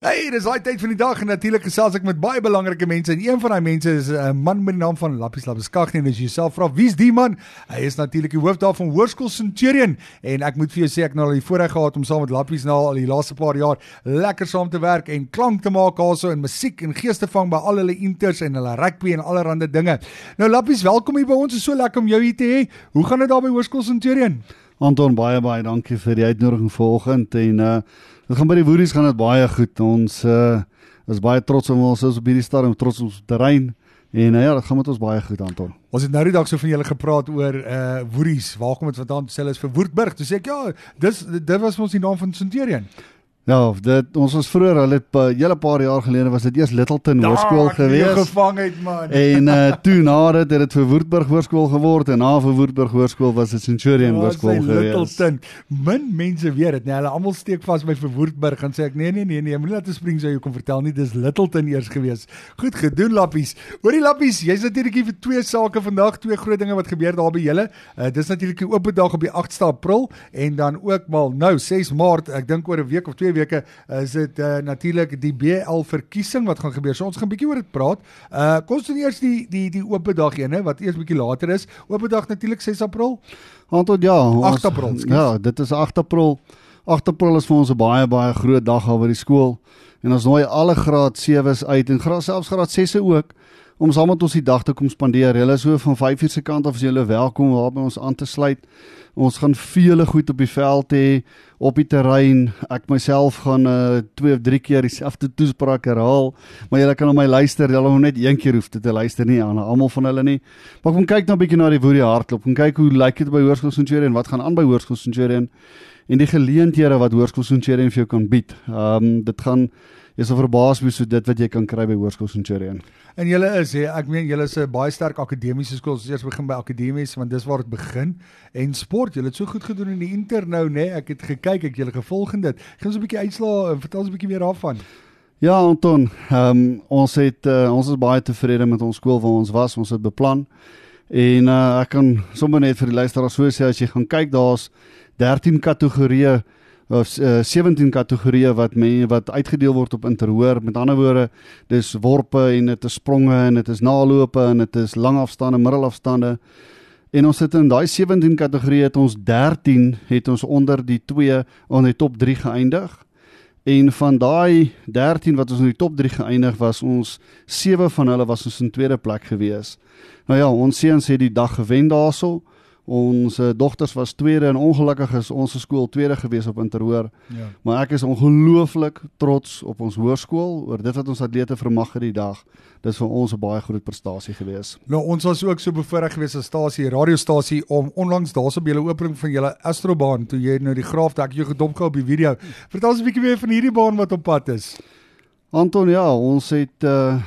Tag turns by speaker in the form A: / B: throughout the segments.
A: Hey, dis daai tyd van die dag en natuurlik gesels ek met baie belangrike mense en een van daai mense is 'n uh, man met die naam van Lappies Lappeskagh en as jy jouself vra wie's die man? Hy is natuurlik die hoof daar van Hoërskool Centurion en ek moet vir jou sê ek nou al die voorreg gehad om saam met Lappies nou al die laaste paar jaar lekker saam te werk en klank te maak also in musiek en gees te vang by al hulle inters en hulle rugby en allerlei dinge. Nou Lappies, welkom hier by ons. Dit is so lekker om jou hier te hê. Hoe gaan dit daar by Hoërskool Centurion?
B: Anton baie baie dankie vir die uitnodiging vanoggend en uh dit gaan by die Woeries gaan dit baie goed. Ons uh is baie trots om ons is op hierdie stadium trots op ons terrein en uh, ja, dit gaan met ons baie goed Anton.
A: Ons het nou die dag so van julle gepraat oor uh Woeries. Waar kom dit vandaan? Sê hulle is vir Woerdburg. Toe sê ek ja, dis dit was ons die naam van Centurion.
B: Ja, dit ons was vroeër al 'n hele paar jaar gelede was dit eers Littleton Hoërskool gewees.
A: Ja, gevang het man.
B: En uh toe na dit het dit vir Woordburg Hoërskool geword en na vir Woordburg Hoërskool was dit Centurion
A: Ja,
B: Hoërskool gewees.
A: Littleton. Min mense weet dit, nee, hulle almal steek vas by vir Woerdburg en sê ek nee nee nee nee, moenie laat te spring sou jy kom vertel nie, dis Littleton eers gewees. Goed gedoen Lappies. Hoorie Lappies, jy's natuurlik hier vir twee sake vandag, twee groot dinge wat gebeur daar by julle. Uh, dis natuurlik die oop dag op die 8ste April en dan ook mal nou 6 Maart, ek dink oor 'n week of twee weke is dit uh, natuurlik die BL verkiesing wat gaan gebeur. So ons gaan 'n bietjie oor dit praat. Uh kom ons doen eers die die die oop dag ene wat eers bietjie later is. Oop dag natuurlik 6 April.
B: Anton ja, ons,
A: 8 April, skus.
B: Ja, dit is 8 April. 8 April is vir ons 'n baie baie groot dag daar by die skool. En ons nooi alle graad 7's uit en graad selfs graad 6's ook om saam met ons die dag te kom spandeer. Hulle is so van 5uur se kant af as julle welkom daar by ons aan te sluit. Ons gaan vele goed op die veld hê, op die terrein. Ek myself gaan uh twee of drie keer dieselfde toespraak herhaal, maar julle kan op my luister. Julle hoef net een keer hoef te, te luister nie aan almal van hulle nie. Maar kom kyk nou 'n bietjie na die Woerie hardloop. Kom kyk hoe lyk dit by Hoërskool Centurion en wat gaan aan by Hoërskool Centurion en die geleenthede wat Hoërskool Centurion vir jou kan bied. Ehm um, dit gaan jy sal verbaas wees hoe dit wat jy kan kry by Hoërskool Centurion.
A: En julle is hè, ek meen julle is 'n baie sterk akademiese skool. Ons eers begin by akademies want dis waar dit begin. En sport, julle het so goed gedoen in die inter nou nê. Ek het gekyk, ek julle gevolg in dit. Gaan ons 'n bietjie uitslaa, vertel ons 'n bietjie meer daarvan.
B: Ja, Anton, ehm um, ons het uh, ons is baie tevrede met ons skool waar ons was. Ons het beplan. En uh, ek kan sommer net vir die luisteraars so sê as jy gaan kyk, daar's 13 kategorieë of uh, 17 kategorieë wat mense wat uitgedeel word op interhoor. Met ander woorde, dis worpe en dit is spronge en dit is nalope en dit is langafstande, middelafstande. En ons het in daai 17 kategorieë het ons 13 het ons onder die 2 onder die top 3 geëindig. En van daai 13 wat ons in die top 3 geëindig was, ons 7 van hulle was ons in tweede plek gewees. Nou ja, ons seuns het die dag gewen daarso. Ons uh, dogters was tweede en ongelukkig is ons skool tweede gewees op interhoor.
A: Ja.
B: Maar ek is ongelooflik trots op ons hoërskool oor dit wat ons atlete vermag het die dag. Dit is vir ons 'n baie groot prestasie gewees.
A: Nou ons was ook so bevoorreg geweest as stasie, radiostasie om onlangs daarso by julle opening van julle Astrobaan toe jy nou die graaf dak jy gedop gehou op die video. Vertel ons 'n bietjie meer van hierdie baan wat op pad is.
B: Anton, ja, ons het uh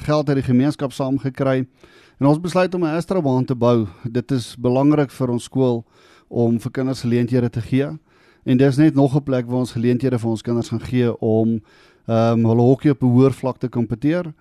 B: geld uit die gemeenskap saamgekry en ons besluit om 'n Astrobaan te bou. Dit is belangrik vir ons skool om vir kinders geleenthede te gee. En dis net nog 'n plek waar ons geleenthede vir ons kinders gaan gee om ehm um, hulle hokkie op 'n hoër vlak te kompeteer.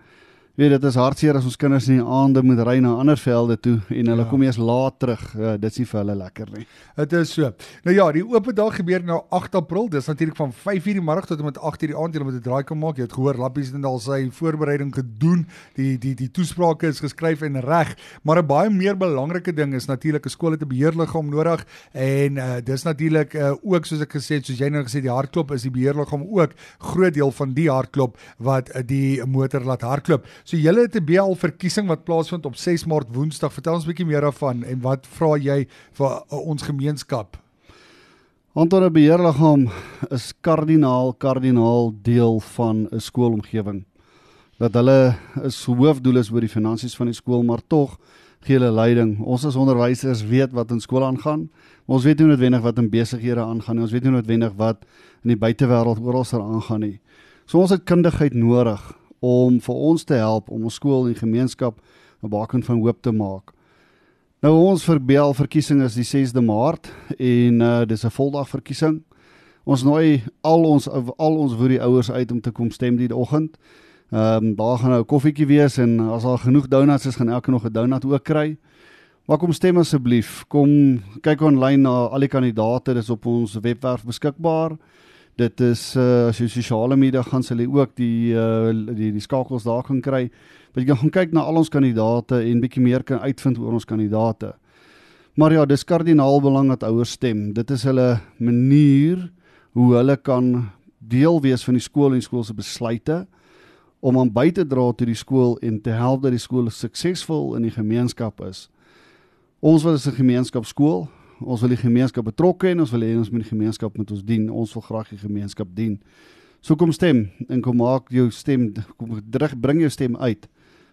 B: Weet dit is hartseer as ons kinders in die aande moet ry na ander velde toe en hulle
A: Ja.
B: kom eers laat terug. Uh, dit is nie vir hulle lekker nie.
A: Dit is so. Nou ja, die oop dag gebeur nou 8 April. Dis natuurlik van 5:00 die middag tot en met 8:00 die aand. Jy moet 'n draai kan maak. Jy het gehoor Lappies het al sy voorbereiding gedoen. Die die die toesprake is geskryf en reg. Maar 'n baie meer belangrike ding is natuurlik 'n skool het 'n beheerliggaam nodig en uh, dis natuurlik uh, ook soos ek gesê het, soos jy nou gesê die hartklop is die beheerliggaam ook groot deel van die hartklop wat uh, die motor laat hardloop. So julle het 'n BL verkiesing wat plaasvind op 6 Maart Woensdag. Vertel ons 'n bietjie meer daarvan en wat vra jy vir uh, ons gemeenskap?
B: Anton 'n beheerliggaam is kardinaal kardinaal deel van 'n skoolomgewing. Dat hulle is hoofdoel is oor die finansies van die skool, maar tog gee hulle leiding. Ons as onderwysers weet wat in skool aangaan. Ons weet nie noodwendig wat in besighede aangaan nie. Ons weet nie noodwendig wat in die buitewêreld oral sal aangaan nie. So ons het kundigheid nodig om vir ons te help om ons skool en gemeenskap 'n baken van hoop te maak. Nou ons verbel verkiesing is die 6de Maart en uh dis 'n voldag verkiesing. Ons nooi al ons al ons woerie ouers uit om te kom stem die oggend. Ehm um, daar gaan nou 'n koffietjie wees en as daar genoeg donuts is, gaan elke nog 'n donut ook kry. Maar kom stem asseblief. Kom kyk aanlyn na al die kandidaate, dis op ons webwerf beskikbaar. Dit is uh, as jy sosiale media gaan sal jy ook die uh, die die skakels daar kan kry. Want jy kan gaan kyk na al ons kandidate en bietjie meer kan uitvind oor ons kandidate. Maar ja, dis kardinaal belang dat ouers stem. Dit is hulle manier hoe hulle kan deel wees van die skool en skool se besluite om aan by te dra tot die skool en te help dat die skool suksesvol in die gemeenskap is. Ons wil 'n gemeenskapskool. Ons wil die gemeenskap betrokke en ons wil hê ons moet die gemeenskap met ons dien. Ons wil graag die gemeenskap dien. So kom stem en kom maak jou stem kom bring jou stem uit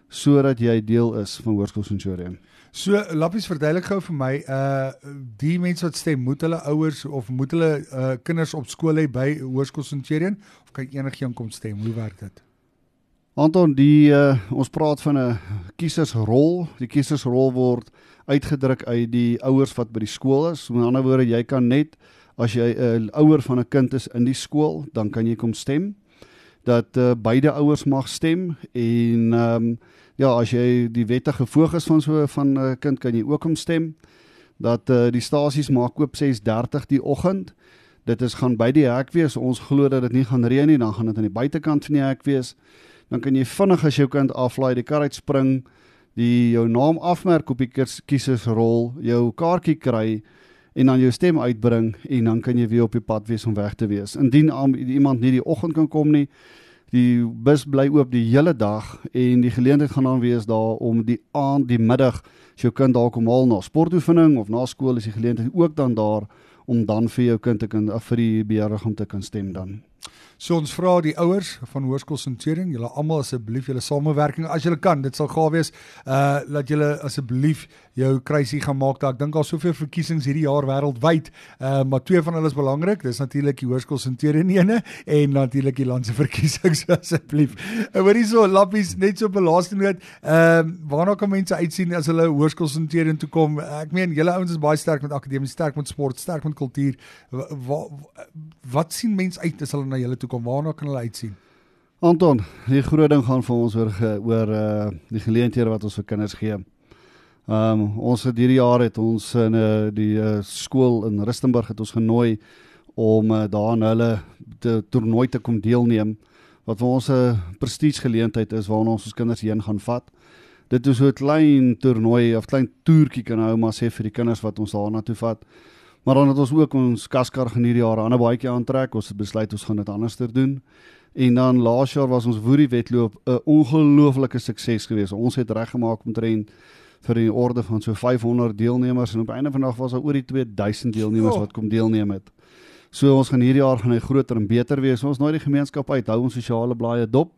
B: sodat jy deel is van Hoërskool Centurion.
A: So Lappies verduidelik gou vir my uh die mense wat stem, moet hulle ouers of moet hulle uh kinders op skool hê by Hoërskool Centurion of kan enigiemand kom stem? Hoe werk dit?
B: Anton, die uh ons praat van 'n kiesersrol. Die kiesersrol word uitgedruk uit die ouers wat by die skool is. Met ander woorde, jy kan net as jy 'n uh, ouer van 'n kind is in die skool, dan kan jy kom stem dat uh, beide ouers mag stem en ehm um, ja, as jy die wettige voog is van so van 'n uh, kind kan jy ook om stem. Dat uh, die stasies maak oop 6:30 die oggend. Dit is gaan by die hek wees. Ons glo dat dit nie gaan reën nie, dan gaan dit aan die buitekant van die hek wees. Dan kan jy vinnig as jou kind aflaai, die kar uitspring, die jou naam afmerk op die kiesersrol, jou kaartjie kry en dan jou stem uitbring en dan kan jy weer op die pad wees om weg te wees. Indien iemand nie die oggend kan kom nie, die bus bly oop die hele dag en die geleentheid gaan dan wees daar om die aand, die middag, as jou kind daar kom haal na sportoefening of na skool is die geleentheid ook dan daar om dan vir jou kind te kan vir die beheerder om te kan stem dan.
A: So ons vra die ouers van Hoërskool Centurion, julle almal asseblief julle samewerking as julle kan. Dit sal gaaf wees. Uh laat julle asseblief jou kruisie gaan maak. Daar ek dink daar soveel verkiesings hierdie jaar wêreldwyd. Uh maar twee van hulle is belangrik. Dis natuurlik die Hoërskool Centurion ene en natuurlik die landse verkiesings asseblief. Uh, hoorie so lappies net so op 'n laaste noot. Ehm uh, waarna kan mense uitsien as hulle Hoërskool Centurion toe kom? Ek meen julle ouens is baie sterk met akademie, sterk met sport, sterk met kultuur. Wat wat, wat sien mense uit as hulle na julle toe kom? Waarna kan hulle uitsien?
B: Anton, die groot ding gaan vir ons oor oor uh die geleenthede wat ons vir kinders gee. Ehm um, ons het hierdie jaar het ons in uh, die uh, skool in Rustenburg het ons genooi om uh, daar aan hulle te toernooi te kom deelneem wat vir ons 'n uh, prestige geleentheid is waarna ons ons kinders heen gaan vat. Dit is so 'n klein toernooi of klein toertjie kan nou maar sê vir die kinders wat ons daarna toe vat. Maar dan het ons ook ons kaskar gaan hierdie jaar 'n ander baadjie aantrek. Ons het besluit ons gaan dit anders doen. En dan laas jaar was ons woerie wedloop 'n ongelooflike sukses geweest. Ons het reggemaak omtrent vir die orde van so 500 deelnemers en op einde van die dag was daar oor die 2000 deelnemers oh. wat kom deelneem het. So ons gaan hierdie jaar gaan hy groter en beter wees. Ons nooi die gemeenskap uit, hou ons sosiale blaaie dop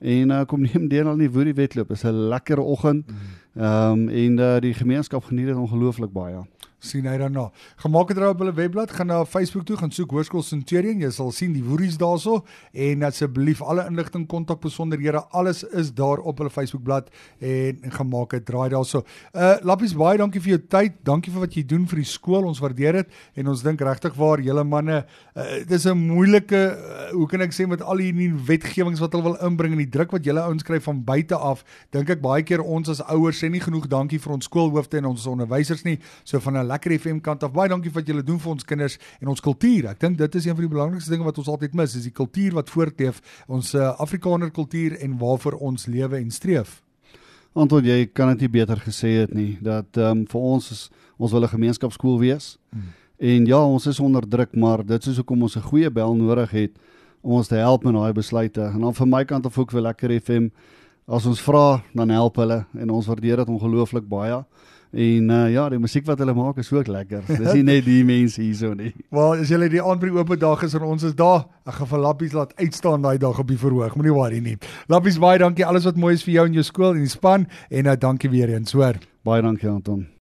B: en uh, kom neem deel aan die woerie wedloop. Dit is 'n lekker oggend. Mm. Ehm um, en uh, die gemeenskap geniet dit ongelooflik baie
A: sien hy daarna. Gemaak het hulle op hulle webblad, gaan na Facebook toe, gaan soek Hoërskool Centurion, jy sal sien die woeries daarso en asseblief alle inligting, kontak besonderhede, alles is daar op hulle Facebookblad en, en gemaak het draai daarso. Uh Lappies baie dankie vir jou tyd, dankie vir wat jy doen vir die skool, ons waardeer dit en ons dink regtig waar julle manne, uh, dis 'n moeilike uh, hoe kan ek sê met al hierdie wetgewings wat hulle wil inbring en die druk wat julle ouens kry van buite af, dink ek baie keer ons as ouers sê nie genoeg dankie vir ons skoolhoofde en ons onderwysers nie, so van 'n lekker FM kant af. Baie dankie vir wat julle doen vir ons kinders en ons kultuur. Ek dink dit is een van die belangrikste dinge wat ons altyd mis, is die kultuur wat voortleef, ons uh, Afrikaner kultuur en waarvoor ons lewe en streef.
B: Antwoord jy kan dit nie beter gesê het nie dat ehm um, vir ons is ons wil 'n gemeenskapskool wees. Hmm. En ja, ons is onder druk, maar dit is hoekom ons 'n goeie bel nodig het om ons te help met daai besluite. En dan van my kant af ook vir lekker FM as ons vra, dan help hulle en ons waardeer dit ongelooflik baie. En uh, ja, die musiek wat hulle maak is ook lekker. Dis nie net die mense hierso nie.
A: Wel, as julle die aand by die oop dag is en ons is daar, ek gaan vir Lappies laat uitstaan daai dag op die verhoog. Moenie worry nie. Lappies baie dankie alles wat mooi is vir jou en jou skool en die span en uh, dankie weer eens, hoor.
B: Baie dankie Anton.